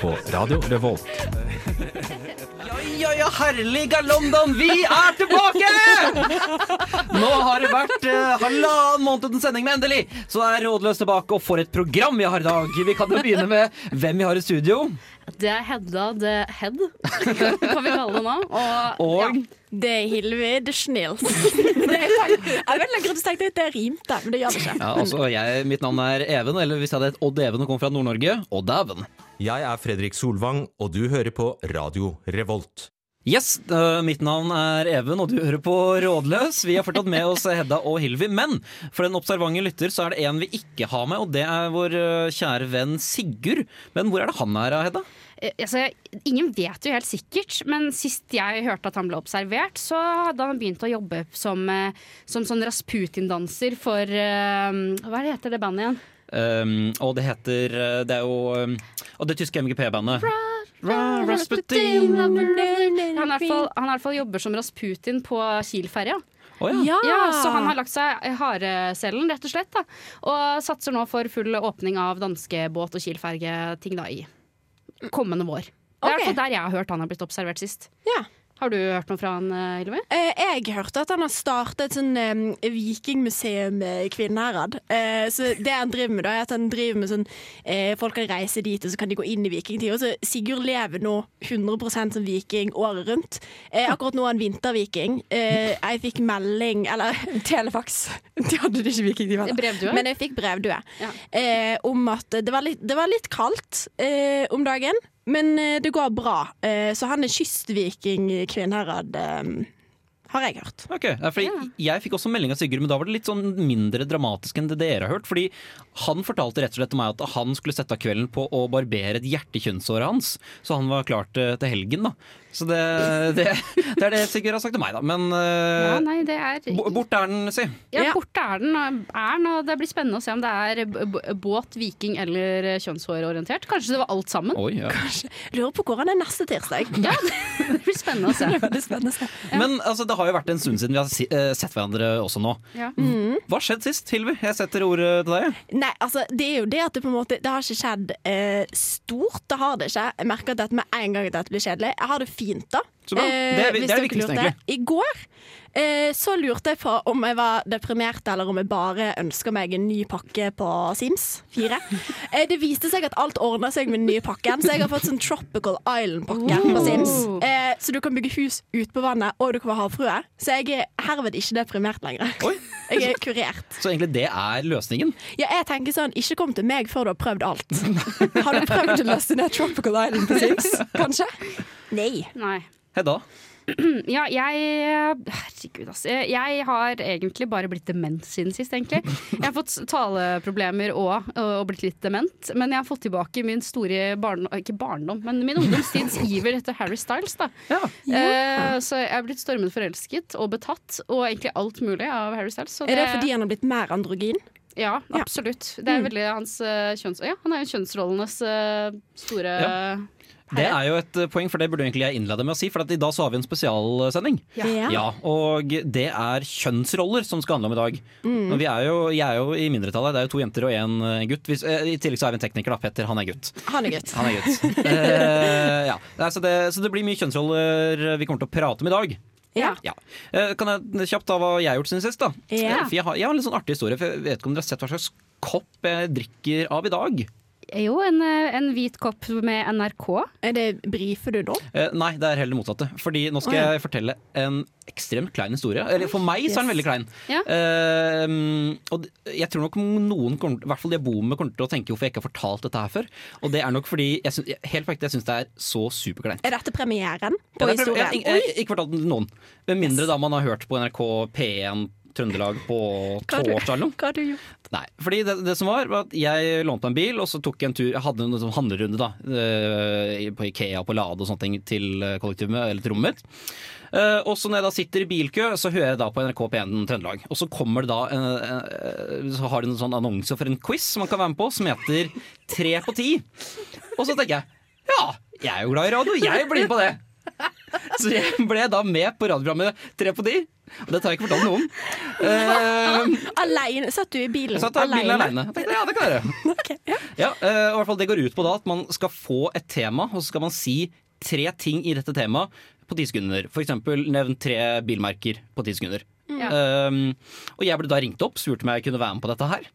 på Radio Revolt. Ja, ja, ja, herlige London, vi er tilbake! Nå har det vært uh, halvannen måned uten sending, men endelig så er Rådløs tilbake, og for et program vi har i dag. Vi kan jo begynne med hvem vi har i studio. Det er Hedda the Head, kan vi kalle det nå. Og, Og ja. Det er Hilvi the er faktisk- Jeg vet ikke, om du tenkte at det rimte, men det gjør det ikke. ja, altså, jeg, Mitt navn er Even, eller hvis jeg hadde hett Odd Even og kom fra Nord-Norge, Odd Even. Jeg er Fredrik Solvang, og du hører på Radio Revolt. Yes, øh, mitt navn er Even, og du hører på Rådløs. Vi har fortsatt med oss Hedda og Hilvi, men for den observante lytter så er det en vi ikke har med, og det er vår øh, kjære venn Sigurd. Men hvor er det han er, Hedda? Eh, Altså, ingen vet jo helt sikkert, men sist jeg hørte at han ble observert, så hadde han begynt å jobbe som, eh, som sånn Rasputin-danser for eh, Hva er det heter det bandet igjen? Um, og det heter Det er jo um, Og det tyske MGP-bandet. Rasputin. Han i hvert fall- i hvert fall jobber som Rasputin på Kiel-ferja. Oh, ja. Ja, så han har lagt seg i harecellen, rett og slett. Da. Og satser nå for full åpning av danskebåt og Kiel-fergeting i kommende vår. Det er fall der jeg har hørt han har blitt observert sist. Ja. Har du hørt noe fra han, eh, Hilvi? Eh, Jeg hørte at han har startet et sånn eh, vikingmuseum i Kvinnherad. Eh, så det han driver med, da, er at han driver med sånn eh, Folk kan reise dit, og så kan de gå inn i vikingtida. Så Sigurd lever nå 100% som viking året rundt. Eh, akkurat nå er han vinterviking. Eh, jeg fikk melding Eller telefax. De hadde det ikke vikingtid. vel? Brevdue? Men jeg fikk brevdue Ja. eh, om at det var litt, det var litt kaldt eh, om dagen, men eh, det går bra. Eh, så han er kystviking i Kvinnherad, eh, har jeg hørt. Ok, ja, Jeg fikk også melding av Sigurd, men da var det litt sånn mindre dramatisk enn det dere har hørt. Fordi han fortalte rett og slett til meg at han skulle sette av kvelden på å barbere et hjerte i kjønnshåret hans. Så han var klar til, til helgen, da. Så det, det, det er det Sigurd har sagt til meg, da. Men Ja, uh, nei, det er bort er den, si. Ja, Ja. borte er den, er den, og det blir spennende å se om det er båt, viking eller kjønnshårorientert. Kanskje det var alt sammen. Oi, ja. Lurer på hvor han er neste tirsdag. Ja, det blir spennende å se. Det spennende å se. Men altså, det har jo vært en stund siden vi har si, eh, sett hverandre også nå. Ja. Hva skjedde sist, Hilvi? Jeg setter ordet til deg. Nei, altså, det er jo det at det på en måte Det har ikke skjedd eh, stort. Det har det ikke. Jeg merker at dette med en gang at dette blir kjedelig. Jeg har det fint, da. Så bra. Det er- det er det viktigste, egentlig. I går eh, så lurte jeg på om jeg var deprimert, eller om jeg bare ønska meg en ny pakke på Sims 4. Eh, det viste seg at alt ordna seg med den nye pakken, så jeg har fått sånn Tropical Island-pakke på Sims. Eh, så du kan bygge hus ute på vannet, og du kan være havfrue. Så jeg er herved ikke deprimert lenger. Oi. Jeg er kurert. Så egentlig det er løsningen. Ja, jeg tenker sånn, Ikke kom til meg før du har prøvd alt. Har du prøvd å laste ned Tropical Island på Sims? Kanskje? Nei. Nei. Hedda? Ja, jeg Herregud, altså. Jeg har egentlig bare blitt dement siden sist, egentlig. Jeg har fått taleproblemer og, og blitt litt dement. Men jeg har fått tilbake min store barndom Ikke barndom, men min ungdomstids iver etter Harry Styles. Da. Eh, så jeg er blitt stormet forelsket og betatt, og egentlig alt mulig av Harry Styles. så Er det fordi han har blitt mer androgyn? Ja, absolutt. Det er veldig hans uh, kjønns... Ja, han er jo kjønnsrollenes uh, store Ja. Det er jo et eh, poeng, for det burde egentlig jeg innlede med å si. For at i dag så har vi en spesialsending. Ja. Ja, og det er kjønnsroller som skal handle om i dag. Mm. Vi er jo, jeg er jo i mindretallet. Det er jo to jenter og én gutt. Hvis, eh, I tillegg så er vi en tekniker, da. Petter, han er gutt. Han er gutt. Han er gutt. Eh, ja. Så, det, så det blir mye kjønnsroller vi kommer til å prate om i dag. Ja. Ja. Eh, Kan jeg kjapt ta hva jeg har gjort siden sist? da? Ja. For jeg har, jeg har en litt sånn artig historie, for jeg vet ikke om dere har sett hva slags kopp jeg drikker av i dag. Jo, en, eh, en hvit kopp med NRK. Er det Brifer du da? Eh, nei, det er heller det motsatte. Fordi nå skal oh, ja. jeg fortelle en ekstremt klein historie. Eller for meg så er den veldig klein. Ja. Eh, og jeg tror nok noen, i hvert fall de jeg bor med, kommer til å tenke hvorfor jeg ikke har fortalt dette her før. Og det er nok fordi jeg syns, helt faktisk, jeg syns det er så superkleint. Er dette premieren Ja, på det er- historien? Jeg, jeg, jeg, ikke fortalt den til noen. Med mindre da man har hørt på NRK P1 Trøndelag på torsdag eller. Nei, fordi det, det som var, var at jeg lånte meg en bil, og så tok jeg en tur Jeg hadde en sånn handlerunde da eh, på Ikea på Lade og sånne ting til eh, kollektivet eller til rommet mitt. Eh, og så når jeg da sitter i bilkø, så hører jeg da på NRK P1 Trøndelag. Og så kommer det da en, Så har de en sånn annonse for en quiz som man kan være med på, som heter Tre på ti. Og så tenker jeg ja, jeg er jo glad i radio, jeg blir med på det. Så jeg ble da med på radioprogrammet Tre på ti. Og dette har jeg ikke fortalt noen. Uh, Aleine? Satt du i bilen jeg satt i bilen alene. Ja, det kan jeg gjøre. Ok, ja. Ja, uh, og hvert fall Det går ut på da at man skal få et tema, og så skal man si tre ting i dette temaet på ti sekunder. For eksempel nevn tre bilmerker på ti sekunder. Ja. Um, og jeg ble da ringt opp, spurte om jeg kunne være med på dette her.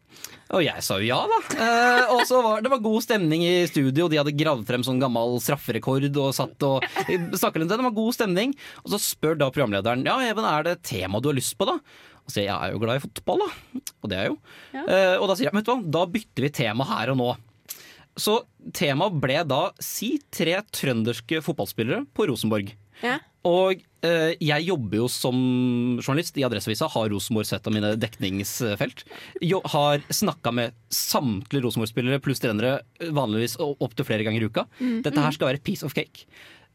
Og jeg sa jo ja, da. Uh, og så var det var god stemning i studio. De hadde gravd frem sånn gammel strafferekord og satt og snakket litt. Det Det var god stemning. Og så spør da programlederen ja, Even, er det et tema du har lyst på, da? Og så sier jeg jeg er jo glad i fotball, da. Og det er jeg jo. Eh, og da sier jeg vet du hva, da bytter vi tema her og nå. Så temaet ble da si tre trønderske fotballspillere på Rosenborg. Ja. Og eh, jeg jobber jo som journalist i Adresseavisa, har Rosenborg sett av mine dekningsfelt. Jo, har snakka med samtlige Rosenborg-spillere pluss trenere vanligvis opptil flere ganger i uka. Dette her skal være piece of cake.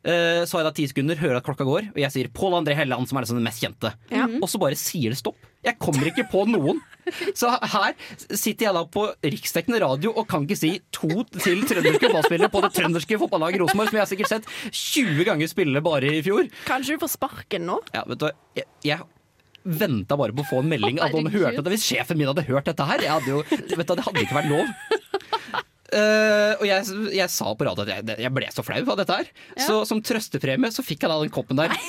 Eh, så har jeg da ti sekunder, hører at klokka går, og jeg sier Pål André Helleland, som er liksom den mest kjente. Ja. Og så bare sier det stopp. Jeg kommer ikke på noen. Så her sitter jeg da på riksdekkende radio og kan ikke si to til trønderske fotballspillere på det trønderske fotballaget Rosenborg, som jeg har sikkert sett 20 ganger spille bare i fjor. Kanskje du får sparken nå? Ja, vet du, hva, jeg, jeg venta bare på å få en melding at noen hørte det. Hvis sjefen min hadde hørt dette her, jeg hadde jo, vet du, det hadde ikke vært lov. Eh, og jeg, jeg sa på radio at jeg, jeg ble så flau av dette her. Så som trøstepremie så fikk jeg da den koppen der.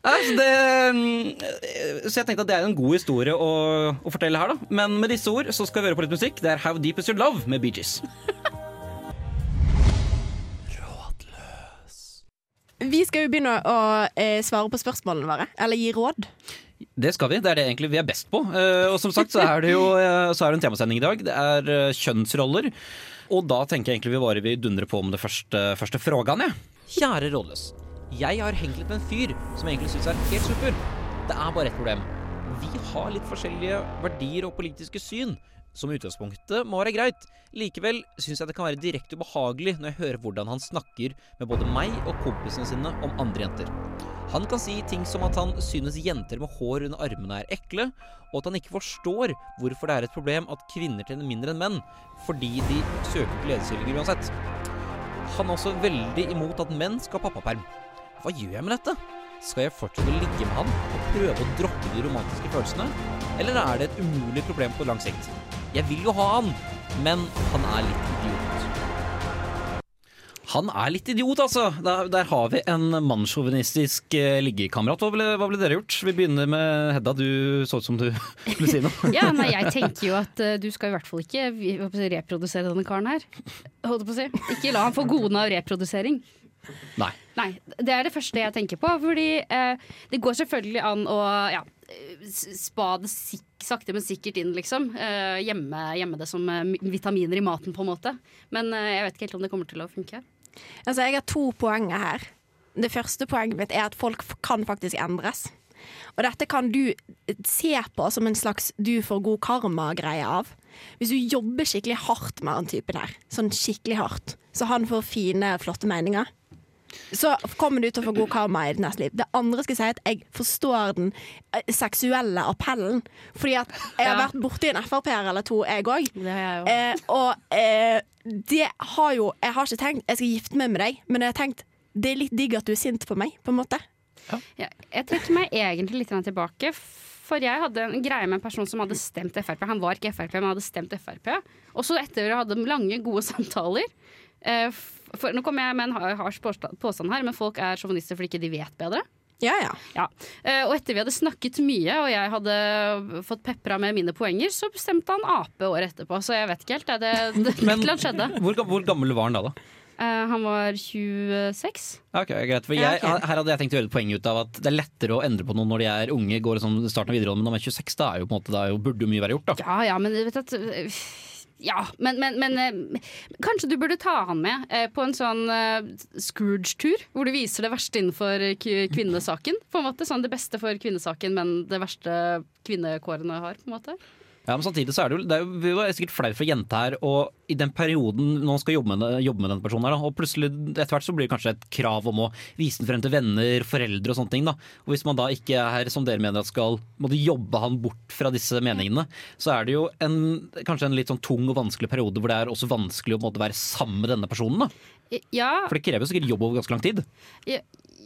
Nei, så, det, mm, så jeg tenkte at det er en god historie å, å fortelle her, da. Men med disse ord så skal vi høre på litt musikk. Det er How Deep Is Your Love med Bee Gees. Vi skal jo begynne å eh, svare på spørsmålene våre. Eller gi råd. Det skal vi. Det er det egentlig vi er best på. Eh, og som sagt så er det jo eh, så er det en temasending i dag. Det er eh, kjønnsroller. Og da tenker jeg egentlig vi bare vil dundre på med det første, første frågan, jeg. Kjære rådløs. Jeg har hengt litt med en fyr som jeg egentlig syns er helt super. Det er bare ett problem. Vi har litt forskjellige verdier og politiske syn. Som utgangspunktet må være greit. Likevel syns jeg det kan være direkte ubehagelig når jeg hører hvordan han snakker med både meg og kompisene sine om andre jenter. Han kan si ting som at han synes jenter med hår under armene er ekle, og at han ikke forstår hvorfor det er et problem at kvinner tjener mindre enn menn, fordi de søker lederstillinger uansett. Han er også veldig imot at menn skal ha pappaperm. Hva gjør jeg med dette? Skal jeg fortsette å ligge med han og prøve å droppe de romantiske følelsene? Eller er det et umulig problem på lang sikt? Jeg vil jo ha han, men han er litt idiot. Han er litt idiot, altså. Der, der har vi en mannssjåvinistisk eh, liggekamerat. Hva, ble- hva ble dere gjort? Vi begynner med Hedda. Du så ut som du skulle si noe. Ja, nei, jeg tenker jo at eh, du skal i hvert fall ikke vi- hva skal jeg si, reprodusere denne karen her. Holdt jeg på å si. Ikke la han få godene av reprodusering. Nei. Nei, det er det første jeg tenker på. Fordi eh, det går selvfølgelig an å ja, s- spa det sik sakte, men sikkert inn, liksom. Eh, gjemme, gjemme det som eh, vitaminer i maten, på en måte. Men eh, jeg vet ikke helt om det kommer til å funke. Altså, jeg har to poenger her. Det første poenget mitt er at folk kan faktisk endres. Og dette kan du se på som en slags du får god karma-greie av. Hvis du jobber skikkelig hardt med han typen her, sånn skikkelig hardt, så han får fine, flotte meninger, så kommer du til å få god karma i ditt neste liv. Det andre skal jeg si at jeg forstår den eh, seksuelle appellen. Fordi at jeg har Ja. vært borti en Frp-er eller to, jeg òg. Eh, og eh, det har jo Jeg har ikke tenkt jeg skal gifte meg med deg, men jeg har tenkt det er litt digg at du er sint på meg, på en måte. Ja, jeg trekker meg egentlig litt tilbake. For jeg hadde en greie med en person som hadde stemt Frp. Han var ikke Frp, men hadde stemt Frp. Og så etter vi hadde lange, gode samtaler eh, for, Nå kommer jeg med en hards påstand her, men folk er sjåvinister fordi ikke de vet bedre. Ja, ja. Ja. Eh, og etter vi hadde snakket mye, og jeg hadde fått pepra med mine poenger, så bestemte han ape året etterpå. Så jeg vet ikke helt. Det, det, det, Men- skjedde. Hvor, hvor gammel var han da, da? Eh, han var 26. Ok, greit. For Ja, okay. Her hadde jeg tenkt å gjøre et poeng ut av at det er lettere å endre på noe når de er unge, går sånn starten av videregående, men når de er 26, da er jo på en måte, da er jo, burde jo mye være gjort, da. Ja ja, men vet du at Ja, men, men, men eh, kanskje du burde ta han med eh, på en sånn eh, Scrooge-tur, hvor du viser det verste innenfor kvinnesaken. På en måte sånn Det beste for kvinnesaken, men det verste kvinnekårene har. på en måte Ja, men samtidig så er det jo, det er jo det er sikkert flaut for jenta her, og i den perioden når man skal jobbe med, jobbe med den personen her, da, og plutselig etter hvert så blir det kanskje et krav om å vise den frem til venner, foreldre og sånne ting. da. Og hvis man da ikke er, her som dere mener, at skal måtte jobbe han bort fra disse meningene, så er det jo en, kanskje en litt sånn tung og vanskelig periode hvor det er også vanskelig å på en måte, være sammen med denne personen. da. Ja, For det krever sikkert jobb over ganske lang tid. ja,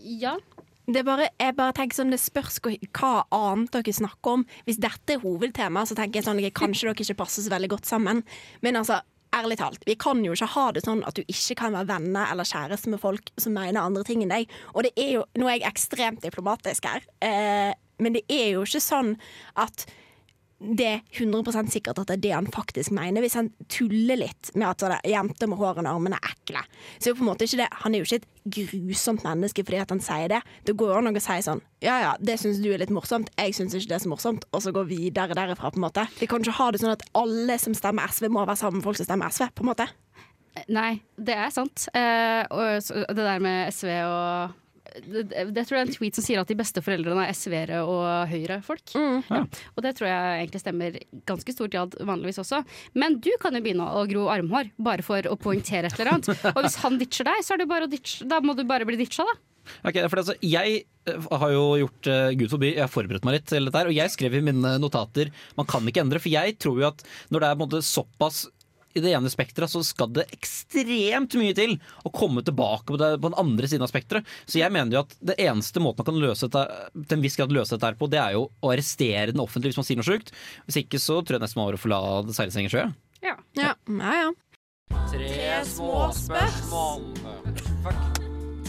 ja. Bare, jeg bare tenker sånn, det spørs hva, annet dere snakker om. Hvis dette er hovedtema, så tenker jeg sånn, kanskje dere ikke passer så veldig godt sammen. Men altså, ærlig talt, vi kan jo ikke ha det sånn at du ikke kan være venner eller kjæreste med folk som mener andre ting enn deg. Og det er jo, nå er jeg ekstremt diplomatisk her, eh, men det er jo ikke sånn at det er 100% sikkert at det er det han faktisk mener, hvis han tuller litt med at jenter med hår under armene er ekle. Så er på en måte ikke det, Han er jo ikke et grusomt menneske fordi at han sier det. Det går jo an å si sånn Ja ja, det syns du er litt morsomt, jeg syns ikke det er så morsomt, og så gå videre derifra, på en måte. Vi kan ikke ha det sånn at alle som stemmer SV, må være sammen med folk som stemmer SV, på en måte. Nei, det er sant. Eh, og det der med SV og det, det tror jeg er en tweet som sier at de beste foreldrene er SV-ere og Høyre-folk. Ja. Og det tror jeg egentlig stemmer ganske stort grad vanligvis også. Men du kan jo begynne å gro armhår, bare for å poengtere et eller annet. Og hvis han ditcher deg, så er det bare å ditche. Da må du bare bli ditcha, da. Ok, for altså, Jeg eh, har jo gjort uh, Gud forbi, jeg har forberedt meg litt til dette her, og jeg skrev i mine notater man kan ikke endre. For jeg tror jo at når det er på en måte såpass i det ene spekteret, så skal det ekstremt mye til å komme tilbake på, det, på den andre siden av spekteret. Så jeg mener jo at det eneste måten man kan løse dette, til en viss grad løse dette her på, det er jo å arrestere den offentlige hvis man sier noe sjukt. Hvis ikke så tror jeg nesten man må få la det seile sjø. Ja. Ja, ja. ja. Tre små spørsmål.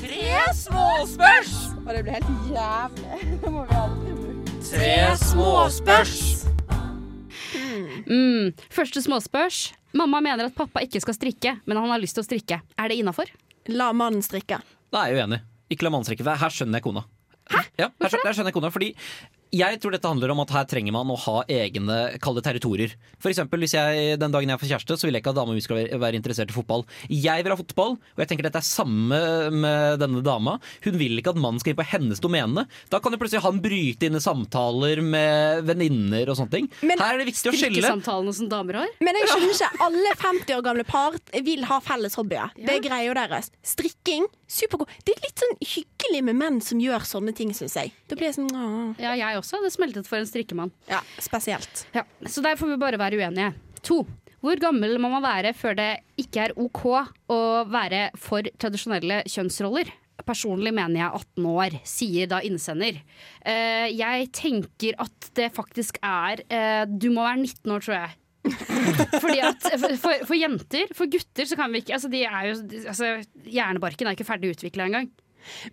Tre småspørs! Og det blir helt jævlig. Det må vi aldri bruke. Tre småspørs! Mm. Første småspørs. Mamma mener at pappa ikke skal strikke, men han har lyst til å strikke. Er det innafor? La mannen strikke. Da er jeg uenig. Ikke la mannen strikke. for Her skjønner jeg kona. Hæ? Ja, her, her skjønner jeg kona, fordi jeg tror dette handler om at her trenger man å ha egne kalde territorier. For eksempel hvis jeg den dagen jeg får kjæreste, så vil jeg ikke at dama mi skal være- være interessert i fotball. Jeg vil ha fotball, og jeg tenker dette er samme med denne dama. Hun vil ikke at mannen skal inn på hennes domene. Da kan jo plutselig han bryte inn i samtaler med venninner og sånne ting. Men her er det viktig å skille. Strikkesamtalene som damer har? Men jeg skjønner ikke. Alle 50 år gamle par vil ha felles hobbyer. Det er greia deres. Strikking, supergod. Det er litt sånn hyggelig med menn som gjør sånne ting, syns jeg. Da blir jeg sånn åh. Ja, jeg også. Det smeltet for en strikkemann. Ja, spesielt. Ja, så der får vi bare være uenige. To. Hvor gammel må man være før det ikke er OK å være for tradisjonelle kjønnsroller? Personlig mener jeg 18 år, sier da innsender. Eh, jeg tenker at det faktisk er eh, Du må være 19 år, tror jeg. Fordi at for, for jenter, for gutter, så kan vi ikke Altså, de er jo altså, Hjernebarken er ikke ferdig utvikla engang.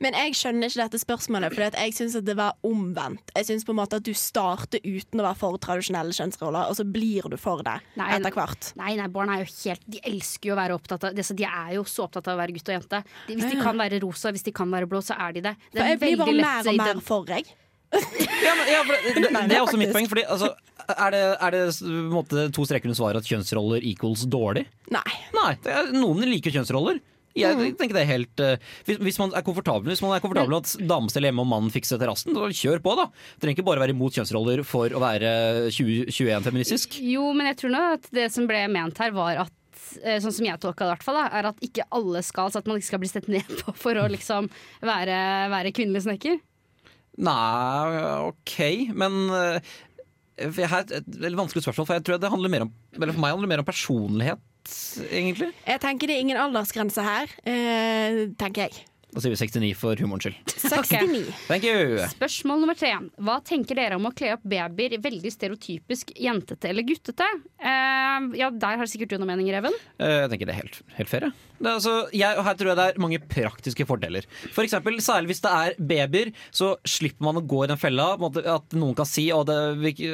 Men jeg skjønner ikke dette spørsmålet, for jeg syns det var omvendt. Jeg synes på en måte at du starter uten å være for tradisjonelle kjønnsroller, og så blir du for det Nei, etter hvert. Nei, nei, barn er jo helt De elsker jo å være opptatt av De er jo så opptatt av å være gutt og jente. De, hvis de kan være rosa, hvis de kan være blå, så er de det. Det er jeg blir bare mer og mer for, jeg. Ja, men, ja, for det, det, det er også mitt poeng. Fordi, altså, er det, er det måte, to streker under svaret at kjønnsroller equals dårlig? Nei. Nei, det er, noen liker kjønnsroller. Jeg tenker det er helt eh, hvis, hvis man er komfortabel Hvis man er komfortabel med at dame steller hjemme og mannen fikser terrassen, så kjør på, da. Det trenger ikke bare være imot kjønnsroller for å være 2021 feministisk. Jo, men jeg tror nå at det som ble ment her, var at eh, Sånn som jeg tolka det, i hvert fall, er at ikke alle skal, så at man ikke skal bli sett ned på for å liksom være, være kvinnelig snekker. Nei, ok, men eh, jeg har et et veldig vanskelig spørsmål, for jeg tror det handler mer om Eller for meg handler det mer om personlighet, egentlig. Jeg tenker det er ingen aldersgrense her, eh, tenker jeg. Da sier vi 69 for humorens skyld. 69. Thank you! Spørsmål nummer tre. Hva tenker dere om å kle opp babyer veldig stereotypisk jentete eller guttete? Uh, ja, der har sikkert du noen meninger, Even. Uh, Jeg tenker det er helt, helt fair. jeg. Altså, jeg, her tror jeg det er mange praktiske fordeler. For eksempel, Særlig hvis det er babyer, så slipper man å gå i den fella. måte At noen kan si å, det,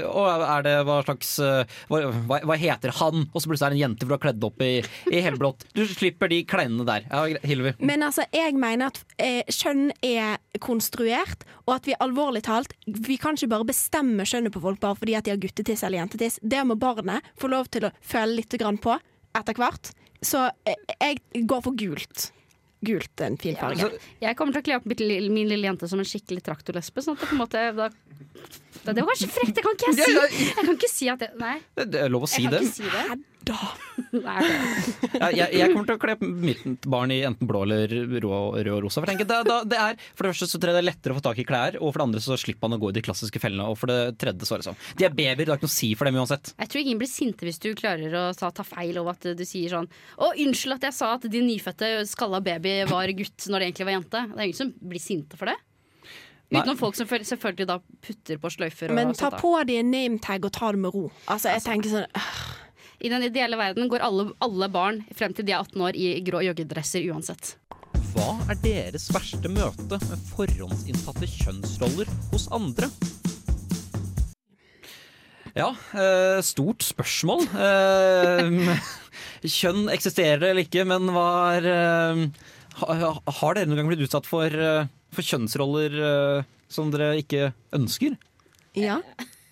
å, er det hva slags eh, hva, hva heter han? Og så plutselig er det en jente for du har kledd opp i, i helblått. Du slipper de kleinene der. Ja. Hilvi. Men altså, jeg mener at eh, kjønn er konstruert, og at vi alvorlig talt Vi kan ikke bare bestemme kjønnet på folk bare fordi at de har guttetiss eller jentetiss. Det må barnet få lov til å føle litt grann på etter hvert. Så eh, jeg går for gult. Gult er en fin farge. Så, Jeg kommer til å kle opp min lille jente som en skikkelig traktorlesbe. Sånn at det på en måte da, Det var kanskje frekt, det kan ikke jeg si! Jeg kan ikke si at det Nei, det det er lov å si jeg det. kan ikke si det. Da. Nei. Ja, jeg, jeg kommer til å kle mitt barn i enten blå eller rød, rød og rosa. For, da, da, det er, for det første så tror jeg det er lettere å få tak i klær, og for det andre så slipper han å gå i de klassiske fellene. Og for det tredje så er det sånn. De er babyer, det har ikke noe å si for dem uansett. Jeg tror ingen blir sinte hvis du klarer å ta, ta feil over at du sier sånn Å, unnskyld at jeg sa at din nyfødte skalla baby var gutt når det egentlig var jente. Det er ingen som blir sinte for det. Utenom folk som selvfølgelig da putter på sløyfer. Men og ta på de en nametag og ta det med ro. Altså, jeg tenker sånn I den ideelle verden går alle, alle barn frem til de er 18 år i grå joggedresser uansett. Hva er deres verste møte med forhåndsinntatte kjønnsroller hos andre? Ja, eh, stort spørsmål. Eh, kjønn eksisterer eller ikke, men hva er eh, Har dere noen gang blitt utsatt for, eh, for kjønnsroller eh, som dere ikke ønsker? Ja.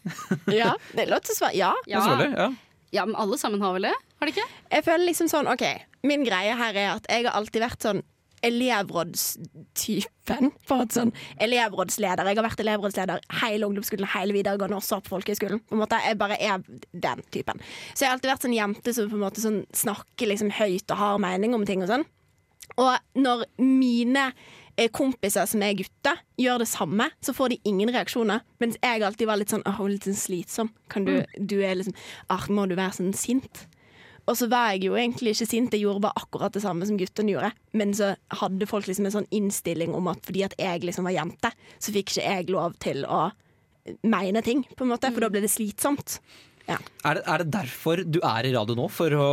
ja. Det er lov til å svare ja. Ja. Ja. ja, men alle sammen har vel det? Har de ikke? Jeg føler liksom sånn, ok Min greie her er at jeg har alltid vært sånn elevrådstypen. På et sånn elevrådsleder. Jeg har vært elevrådsleder hele ungdomsskolen, hele videregående, også på folkehøyskolen. På en måte, jeg bare er den typen. Så jeg har alltid vært sånn jente som på en måte sånn, snakker liksom høyt og har mening om ting og sånn. Og når mine kompiser som er gutter, gjør det samme, så får de ingen reaksjoner. Mens jeg alltid var litt sånn åh, litt sånn slitsom. Kan du, du er liksom ah, Må du være sånn sint? Og så var jeg jo egentlig ikke sint, jeg gjorde bare akkurat det samme som guttene gjorde. Men så hadde folk liksom en sånn innstilling om at fordi at jeg liksom var jente, så fikk ikke jeg lov til å mene ting, på en måte, for da ble det slitsomt. Er, det, er det derfor du er i radio nå? For å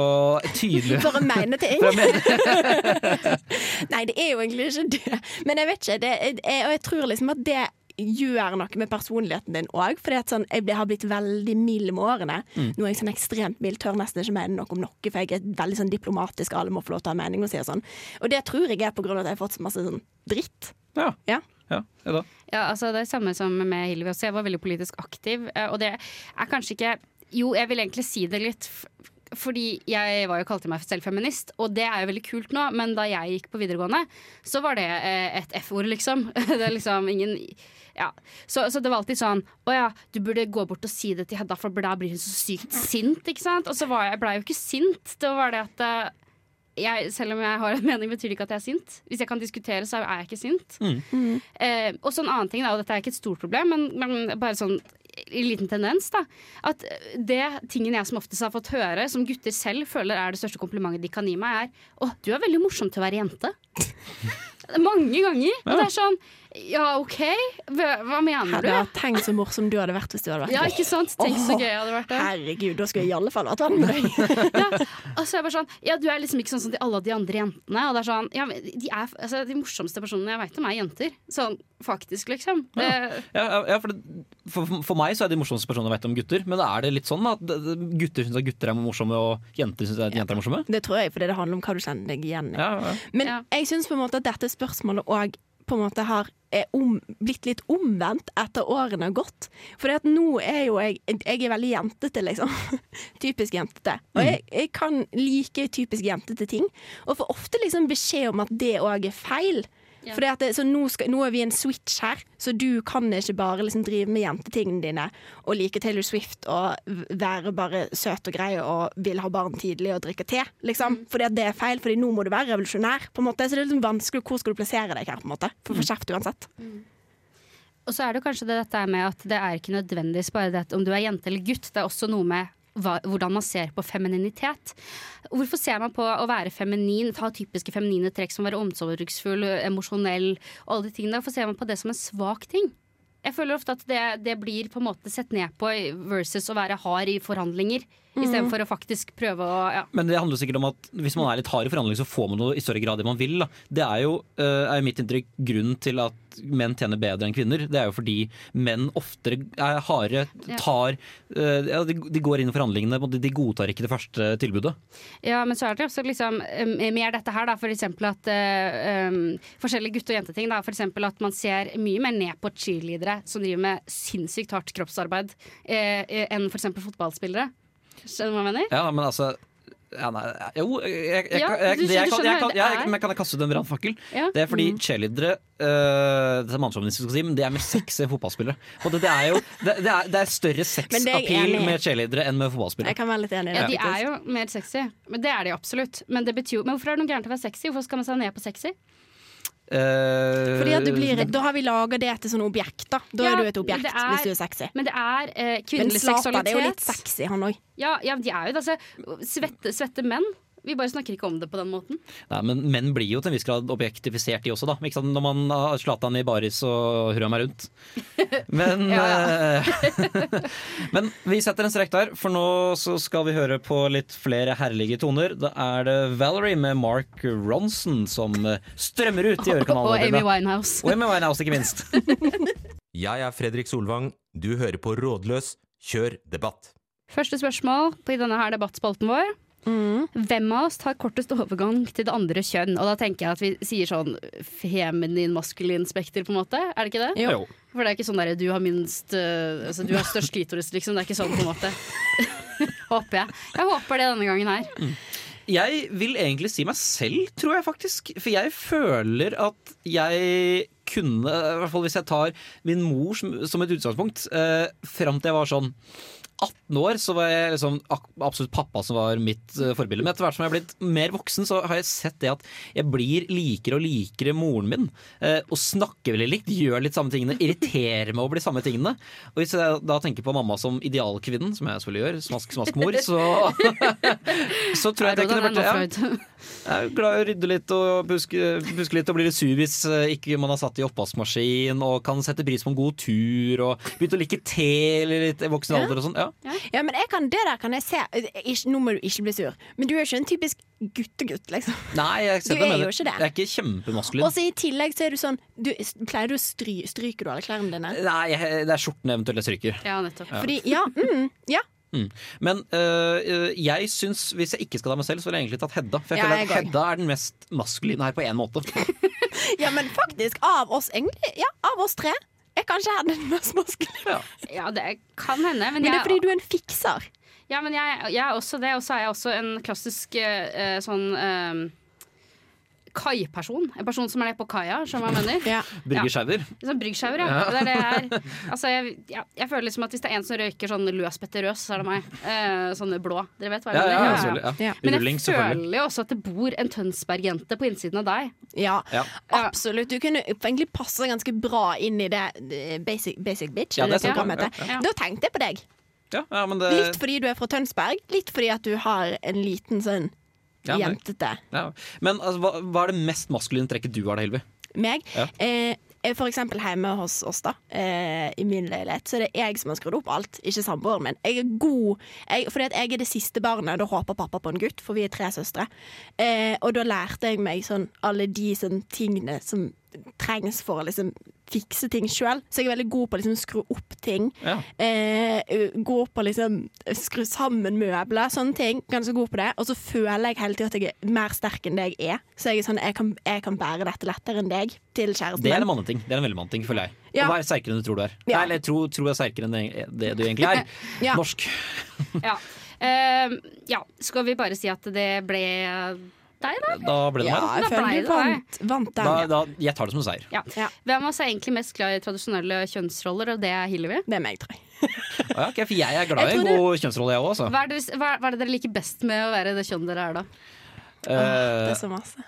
tydelig For å mene ting. Nei, det er jo egentlig ikke det. Men jeg vet ikke. Det, jeg, og jeg tror liksom at det gjør noe med personligheten din òg. For sånn, jeg har blitt veldig mild med årene. Nå er jeg sånn ekstremt mild, tør nesten ikke mene noe om noe, for jeg er veldig sånn diplomatisk, alle må få lov til å ha mening og si og sånn. Og det tror jeg er på grunn av at jeg har fått så masse sånn dritt. Ja. Ja. ja. ja altså Det er samme som med Hilvi også. Jeg var veldig politisk aktiv. eh, Og det er kanskje ikke Jo, jeg vil egentlig si det litt. Fordi jeg var jo kalte meg selv feminist, og det er jo veldig kult nå. Men da jeg gikk på videregående, så var det eh, et F-ord, liksom. Det er liksom ingen ja. så, så det var alltid sånn Å ja, du burde gå bort og si det til Hedda, for da blir hun så sykt sint. Ikke sant? Og så var jeg, ble jeg jo ikke sint. Det var det at eh, jeg, selv om jeg har en mening, betyr det ikke at jeg er sint. Hvis jeg kan diskutere, så er jeg ikke sint. Eh, og så en annen ting, da, og dette er ikke et stort problem, men, men bare sånn liten tendens, da. At det tingen jeg som oftest har fått høre, som gutter selv føler er det største komplimentet de kan gi meg, er 'Å, du er veldig morsom til å være jente'. Mange ganger. Og det er sånn Ja, OK, hva, mener Hadde du? jeg tenk så morsom du hadde vært hvis du hadde vært Ja, ikke sant? Tenk så gøy jeg hadde vært det. Herregud, da skulle jeg i alle fall vært venn med deg. ja, altså, er jeg bare sånn Ja, du er liksom ikke sånn som de, alle de andre jentene. Og det er sånn Ja, de er altså, de morsomste personene jeg vet om, er jenter. Sånn faktisk, liksom. Det, Ja, ja, ja, for, det, for, for meg så er de morsomste personene jeg vet om gutter. Men er det litt sånn at gutter syns at gutter er morsomme, og jenter syns at jenter er morsomme? Det tror jeg, for det handler om hva du kjenner deg igjen i. Ja, ja. Men Ja. jeg syns på en måte at dette spørsmålet òg på en måte har er om, blitt litt omvendt etter årene har gått. For at nå er jo jeg Jeg er veldig jentete, liksom. typisk jentete. Og jeg, jeg kan like typisk jentete ting, og får ofte liksom beskjed om at det òg er feil. Ja. Fordi at det, så nå, skal, nå er vi en switch her, så du kan ikke bare liksom drive med jentetingene dine og like Taylor Swift og være bare søt og grei og vil ha barn tidlig og drikke te. Liksom. Fordi at det er feil, Fordi nå må du være revolusjonær. på en måte Så det er liksom vanskelig Hvor skal du plassere deg her? på en måte For å få kjeft uansett. Og så er det kanskje det dette med at det er ikke nødvendigvis bare det at om du er jente eller gutt, det er også noe med hva, hvordan man ser på femininitet. Hvorfor ser man på å være feminin, ta typiske feminine trekk som å være omsorgsfull, emosjonell og alle de tingene? Hvorfor ser man på det som en svak ting? Jeg føler ofte at det, det blir på en måte sett ned på versus å være hard i forhandlinger. Istedenfor å faktisk prøve å ja. Men det handler sikkert om at hvis man er litt hard i forhandling, så får man noe i større grad det man vil. Da. Det er jo, eh, er jo mitt inntrykk grunnen til at menn tjener bedre enn kvinner. Det er jo fordi menn oftere er harde, tar eh, ja, de, går inn i forhandlingene, de, de godtar ikke det første tilbudet. Ja, men så er det også liksom um, mer dette her, da. For eksempel at um, Forskjellige gutte- og jenteting. Da. For eksempel at man ser mye mer ned på cheerleadere som driver med sinnssykt hardt kroppsarbeid, eh, eh, enn for eksempel fotballspillere. Skjønner du hva jeg mener? Ja, men altså ja, nei, jo, jeg, jeg, jeg, jeg, jeg, kan, jeg, det kaste ut en brannfakkel? Ja. Det er fordi Mm. cheerleadere uh, Det er mannssjåvinistisk å si, men de er mer sexy fotballspillere. Og det, det er jo det, det, er, det er større Men det er jeg sexappeal med cheerleadere enn med Jeg fotballspillere. kan være litt enig i Ja, de er jo mer sexy. Men det er de absolutt. Men, det betyr men hvorfor er det noe gærent å være sexy? Hvorfor skal man seg ned på sexy? Eh, Fordi at du blir, Da har vi laga det til sånne objekt, da. Da Ja, er du et objekt er- hvis du er sexy. Men det er eh, Men kvinnelig seksualitet. er jo litt sexy, han òg. Ja, ja, de er jo det. Altså, svette, svette menn. Vi bare snakker ikke om det på den måten. Nei, men menn blir jo til en viss grad objektifisert, de også, da. Ikke sant? Når man har Zlatan i baris og hurra meg rundt. Men, Ja, men vi setter en strek der, for nå så skal vi høre på litt flere herlige toner. Da er det Valerie med Mark Ronson som strømmer ut i Og Amy. Winehouse. Og Amy Winehouse, ikke minst. Jeg er Fredrik Solvang. Du hører på Rådløs. Kjør debatt. Første spørsmål på i denne her debattspalten vår. Hvem av oss tar kortest overgang til det andre kjønn? Og da tenker jeg at vi sier sånn feminin, maskulin spekter, på en måte. Er det ikke det? Jo. For det er ikke sånn derre du har minst uh, Altså du har størst klitoris, liksom. Det er ikke sånn, på en måte. håper jeg. Jeg håper det denne gangen her. Jeg vil egentlig si meg selv, tror jeg faktisk. For jeg føler at jeg kunne, i hvert fall hvis jeg tar min mor som, som et utgangspunkt, eh, fram til jeg var sånn 18 år så var jeg liksom absolutt pappa som var mitt eh, forbilde. Men etter hvert som jeg har blitt mer voksen, så har jeg sett det at jeg blir likere og likere moren min. Eh, og snakker veldig likt, gjør litt samme tingene, irriterer meg over de samme tingene. Og hvis jeg da tenker på mamma som idealkvinnen, som jeg selvfølgelig gjør, smask, smask mor, så Så tror jeg det kunne vært ja, jeg er glad i å rydde litt og buske, buske litt og bli litt sur hvis eh, ikke man har satt i oppvaskmaskin, og kan sette pris på en god tur, og begynt å like te eller litt i voksen alder og sånn. Ja. Ja, men jeg kan, det der kan jeg se. Ikke, nå må du ikke bli sur, men du er ikke en typisk guttegutt, liksom. Nei, jeg ser Du er jo ikke det. Jeg er ikke kjempemaskulin. Og så i tillegg så er du sånn du, Pleier du å stry, stryker du alle klærne dine? Nei, jeg, det er skjorten eventuelt jeg stryker. Ja, nettopp. Fordi, ja, mm, ja. Men øh, jeg syns, hvis jeg ikke skal ta meg selv, så ville jeg egentlig tatt Hedda. For jeg Ja, føler jeg at går. Hedda er den mest maskuline her på én måte. ja, men faktisk, av oss egentlig, ja, av oss tre er kanskje er den mest maskuline. Ja, det kan hende. Men, Men det er fordi du er en fikser. ja, men jeg, jeg er også det. Og så er jeg også en klassisk eh, sånn eh, kaiperson. En person som er nede på kaia, skjønner du hva jeg mener? Ja. Bryggesjauer. Sånn bryggesjauer, ja. Det er det jeg er. Altså, jeg, ja, jeg føler liksom at hvis det er en som røyker sånn løs Petter Røs, så er det meg. Eh, sånne blå. Dere vet hva jeg ja, mener? Ja. Ja. Men jeg føler jo også at det bor en Tønsberg-jente på innsiden av deg. Ja, Ja. absolutt. Du kunne egentlig passe ganske bra inn i det eh, basic, basic bitch. Ja, det det er sant, ja, ja. Da tenkte jeg på deg. Ja, ja, men det, Litt fordi du er fra Tønsberg, litt fordi at du har en liten sånn Ja, jentete ja. Men altså, hva, hva er det mest maskuline trekket du har da, Hilvi? meg. Ja. Eh, for eksempel hjemme hos oss, da, eh, i min leilighet, så er det jeg som har skrudd opp alt, ikke samboeren min. Jeg er god jeg, Fordi at jeg er det siste barnet, da håper pappa på en gutt, for vi er tre søstre. Eh, og da lærte jeg meg sånn alle de sånn tingene som trengs for å liksom fikse ting sjøl. Så jeg er veldig god på å liksom skru opp ting. Ja. Eh, god på å liksom skru sammen møbler, sånne ting. Ganske god på det. Og så føler jeg hele tiden at jeg er mer sterk enn det jeg er. Så jeg er sånn, jeg kan, jeg kan bære dette lettere enn deg til kjæresten Det er en manneting. Det er en veldig manneting, føler jeg. Ja. Å være sterkere enn du tror du er. Ja. Nei, eller tro, tro jeg er sterkere enn det, det du egentlig er. Ja. Norsk. Ja. Uh, ja. Skal vi bare si at det ble deg, da? Da ble det Ja, meg. jeg Da ble det du vant, vant den. Da, da, jeg tar det som en seier. Ja. Ja. Hvem av oss er egentlig mest glad i tradisjonelle kjønnsroller, og det er Hillevi? Det er meg, tror jeg. Ja, okay, for jeg er glad i en god kjønnsrolle, jeg òg, altså. Hva det, hva, hva er det dere liker best med å være det kjønnet dere er, da? Det Eh, er så masse.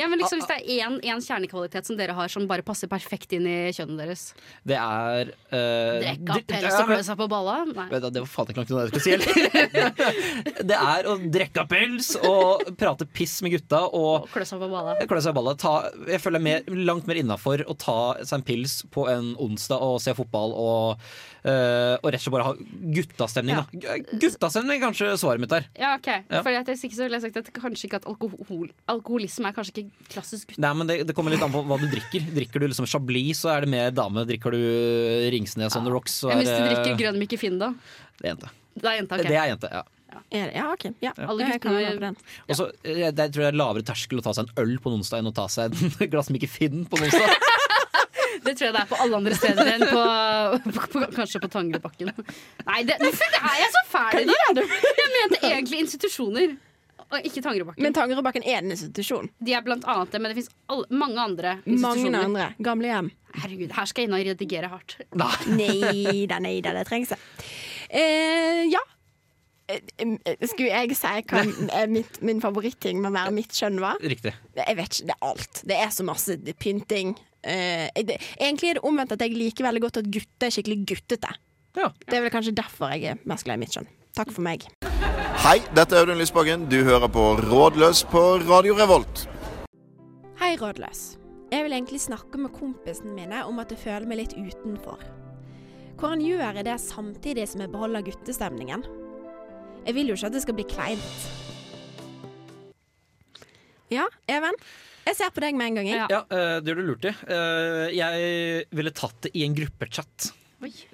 Ja, men liksom Hvis det er én, kjernekvalitet som dere har som bare passer perfekt inn i kjønnet deres Det er uh, Drikke opp pels og klø seg på balla? Nei. Vet du, Det var faen ikke langt unna det jeg heller. det er å drikke pels og prate piss med gutta og Og klø seg på balla. klø seg i ballet. Ta, jeg føler jeg er langt mer innafor å ta seg en pils på en onsdag og se fotball og, uh, og rett og slett bare ha guttastemning. Da. Guttastemning er kanskje svaret mitt der. Ja, ok. Ja. For hvis ikke så jeg sagt at kanskje ikke at alkohol, alkoholisme er kanskje ikke klassisk gutt. Nei, men det, det kommer litt an på hva du drikker. Drikker du liksom Chablis, så er det mer dame. Drikker du Ringsnes on the Rocks, så Ja, er hvis du drikker grønn Mikke Finn, da? det er jente. Det er jente, okay. Det er jente, ja. Ja, OK. Ja. Alle Jeg guttene- være med på den. Og så eh, det tror jeg er lavere terskel å ta seg en øl på en onsdag enn å ta seg et glass Mikke Finn på en onsdag. Det tror jeg det er på alle andre steder enn på, på, på kanskje på Tangerudbakken. Nei, det, det, er jeg så fæl i dag? Jeg mente egentlig institusjoner. Og ikke Tangerudbakken. Men Tangerudbakken er en institusjon. De er blant annet det, men det fins mange andre institusjoner. Mange andre. Gamlehjem. Herregud, her skal jeg inn og redigere hardt. Nei da, nei da, det trengs. Eh, ja. Eh, eh, Skulle jeg si hva mitt, min favoritting med å være mitt kjønn var? Riktig. Jeg vet ikke, det er alt. Det er så masse pynting. Eh, det, egentlig er det omvendt at jeg liker veldig godt at gutter er skikkelig guttete. Ja. Det er vel kanskje derfor jeg er mest glad i mitt kjønn. Takk for meg. Hei, dette er Audun Lysbakken. Du hører på Rådløs på Radio Revolt. Hei, Rådløs. Jeg vil egentlig snakke med kompisene mine om at jeg føler meg litt utenfor. Hvordan gjør jeg det samtidig som jeg beholder guttestemningen? Jeg vil jo ikke at det skal bli kleint. Ja, Even? Jeg ser på deg med en gang. Jeg. Ja. Ja, eh, det gjør du lurt i. Eh, Jeg ville tatt det i en gruppechat.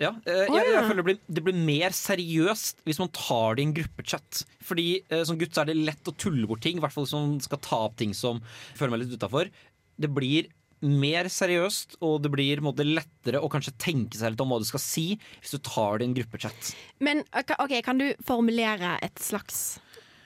Ja, eh, jeg, jeg føler det blir, det blir mer seriøst hvis man tar det i en gruppechat. Fordi eh, som gutt så er det lett å tulle bort ting, i hvert fall hvis man skal ta opp ting som føler meg litt utafor. Det blir mer seriøst, og det blir måte, lettere å kanskje tenke seg litt om hva du skal si, hvis du tar det i en gruppechat. Men ok, kan du formulere et slags,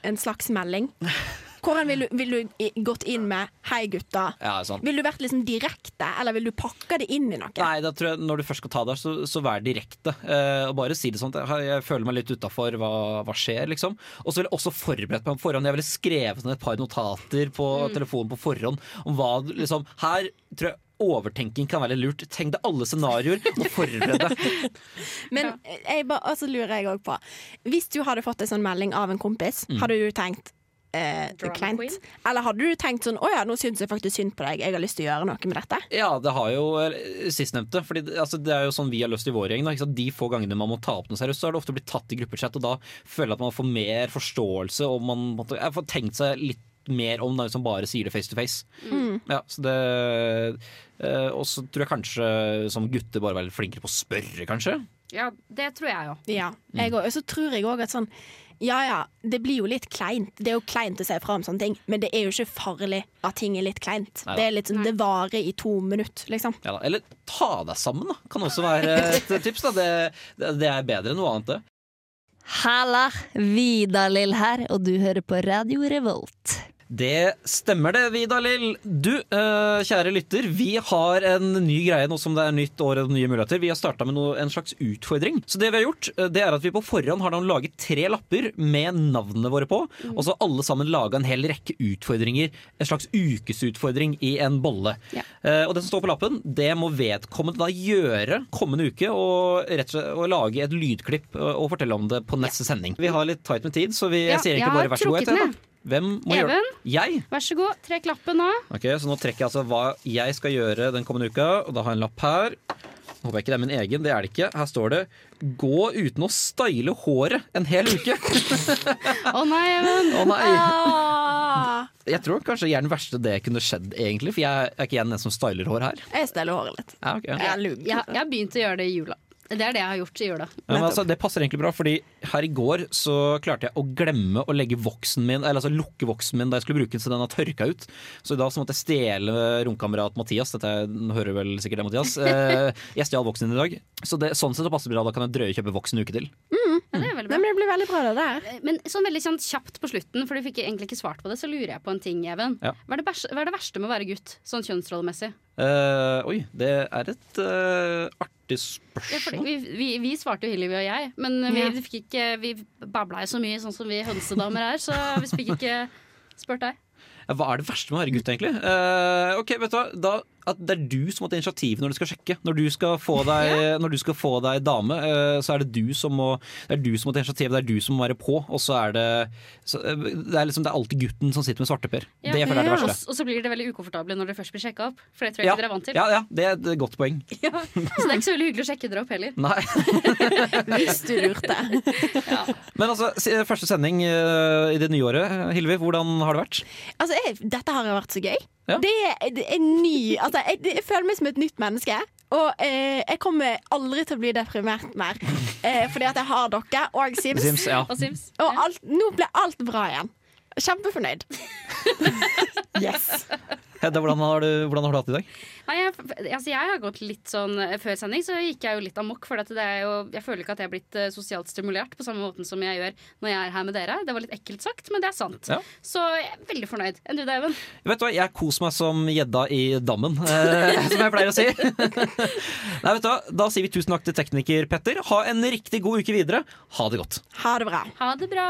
en slags melding? Hvordan ville du, vil du gått inn med 'hei, gutta'? Ja, sånn. Vil du vært liksom direkte, eller vil du pakke det inn i noe? Nei, da tror jeg når du først skal ta det, så, så vær direkte. Eh, og bare si det sånn jeg, jeg føler meg litt utafor, hva, hva skjer, liksom. Og så vil jeg også forberedt meg på forhånd. Jeg ville skrevet ned et par notater på telefonen på forhånd om hva liksom Her tror jeg overtenking kan være lurt. Tenk deg alle scenarioer og forbered deg. Men jeg ba, altså lurer jeg òg på Hvis du hadde fått en sånn melding av en kompis, Mm. hadde du tenkt eh, Drama kleint? queen? Eller hadde du tenkt sånn 'Å ja, nå syns jeg faktisk synd på deg, jeg har lyst til å gjøre noe med dette'? Ja, det har jo sistnevnte. For det- altså, det er jo sånn vi har løst i vår gjeng. Da, ikke sant? De få gangene man må ta opp noe seriøst, så har det ofte blitt tatt i gruppechat, og da føler jeg at man får mer forståelse, og man måtte, jeg får tenkt seg litt mer om det som bare sier det face to face. Ja, så det eh, Og så tror jeg kanskje som gutter bare være litt flinkere på å spørre, kanskje. Ja, det tror jeg jo. Ja. Mm. Jeg òg. Og så tror jeg òg at sånn ja ja, det blir jo litt kleint. Det er jo kleint å si fra om sånne ting, men det er jo ikke farlig at ting er litt kleint. Neida. Det er litt sånn, det varer i to minutter, liksom. Ja, da. Eller ta deg sammen, da. Kan også være et tips. da Det, det, det er bedre enn noe annet, det. Halla! Vidar-Lill her, og du hører på Radio Revolt. Det stemmer det, Vidar-Lill. Du, eh, kjære lytter, vi har en ny greie nå som det er nytt år og nye muligheter. Vi har starta med noe, en slags utfordring. Så det vi har gjort, eh, det er at vi på forhånd har laget tre lapper med navnene våre på. Og så har alle sammen laga en hel rekke utfordringer. En slags ukesutfordring i en bolle. Ja. Eh, og det som står på lappen, det må vedkommende da gjøre kommende uke. Og, rett og slett, og lage et lydklipp og fortelle om det på neste sending. Vi har litt tight med tid, så vi Ja, sier jeg egentlig bare vær så god. trukket Ethel, ned. Hvem må gjøre Even, det? Jeg? vær så god, trekk lappen nå. Ok, Så nå trekker jeg altså hva jeg skal gjøre den kommende uka, og da har jeg en lapp her. Håper jeg ikke det er min egen, det er det ikke. Her står det 'Gå uten å style håret en hel uke'. Å nei, Even. Å nei. Ah, Jeg tror kanskje jeg er den verste det kunne skjedd, egentlig. For jeg er ikke jeg den som styler hår her. jeg styler håret litt. Ja, okay. Jeg. Jeg, jeg har begynt å gjøre det i jula. Det er det jeg har gjort i jula. Ja, men altså, det passer egentlig bra, fordi her i går så klarte jeg å glemme å legge voksen min, eller altså lukke voksen min da jeg skulle bruke den så den har tørka ut. Så i dag så måtte jeg stjele romkamerat Mathias. Dette er- hører vel sikkert det, Mathias. Eh, jeg stjal voksen din i dag. Så det, sånn sett så passer det bra. Da kan jeg drøye kjøpe voksen en uke til. Ja, det er veldig bra. Veldig bra, det der. Men sånn veldig sånn kjapt på slutten, for du fikk egentlig ikke svart på det, så lurer jeg på en ting, Even. Ja. Hva, er det verste, hva er det verste med å være gutt, sånn kjønnsrollemessig? Uh, oi, det er et uh, artig Ja, spørsmål. vi, vi, vi svarte jo Hillevi og jeg, men vi, Ja. fikk ikke, vi babla jo så mye sånn som vi hønsedamer er, så vi fikk ikke spurt deg. Ja, Hva er det verste med å være gutt, egentlig? Uh, ok, vet du hva? Da, at det er du som må ta initiativet når du skal sjekke. Når du skal få deg, når du skal få deg dame, eh, så er det du som må Det er du som må ta initiativet, det er du som må være på. Og så er det så, eh, Det er liksom det er alltid gutten som sitter med svarteper. Ja. Det føler jeg er det verste. og så blir dere veldig ukomfortable når dere først blir sjekka opp. For det tror jeg Ja. ikke dere er vant til. Ja, ja, det er et godt poeng. Ja. Så det er ikke så veldig hyggelig å sjekke dere opp heller. Nei. Hvis du lurte. Men altså, første sending eh, i det nye året. Hilvi, hvordan har det vært? Altså, jeg, dette har jo vært så gøy. Ja. Det, er- er ny Altså, jeg, jeg føler meg som et nytt menneske. Og eh, jeg kommer aldri til å bli deprimert mer. Eh, fordi at jeg har dere og Sims. Sims, ja. Og Sims. Og alt, nå ble alt bra igjen. Kjempefornøyd. Yes. Hedda, hvordan har, du, hvordan har du hatt det i dag? Nei, jeg, altså jeg har gått litt sånn eh, Før sending så gikk jeg jo litt amok. For er jo, jeg føler ikke at jeg er blitt eh, sosialt stimulert på samme måten som jeg gjør når jeg er her med dere. Det var litt ekkelt sagt, men det er sant. Ja. Så jeg er veldig fornøyd. Enn du, Eivind? Vet du hva, Jeg koser meg som gjedda i dammen, eh, som jeg pleier å si. Nei, vet du hva, Da sier vi tusen takk til tekniker Petter. Ha en riktig god uke videre. Ha det godt. Ha det bra. Ha det bra.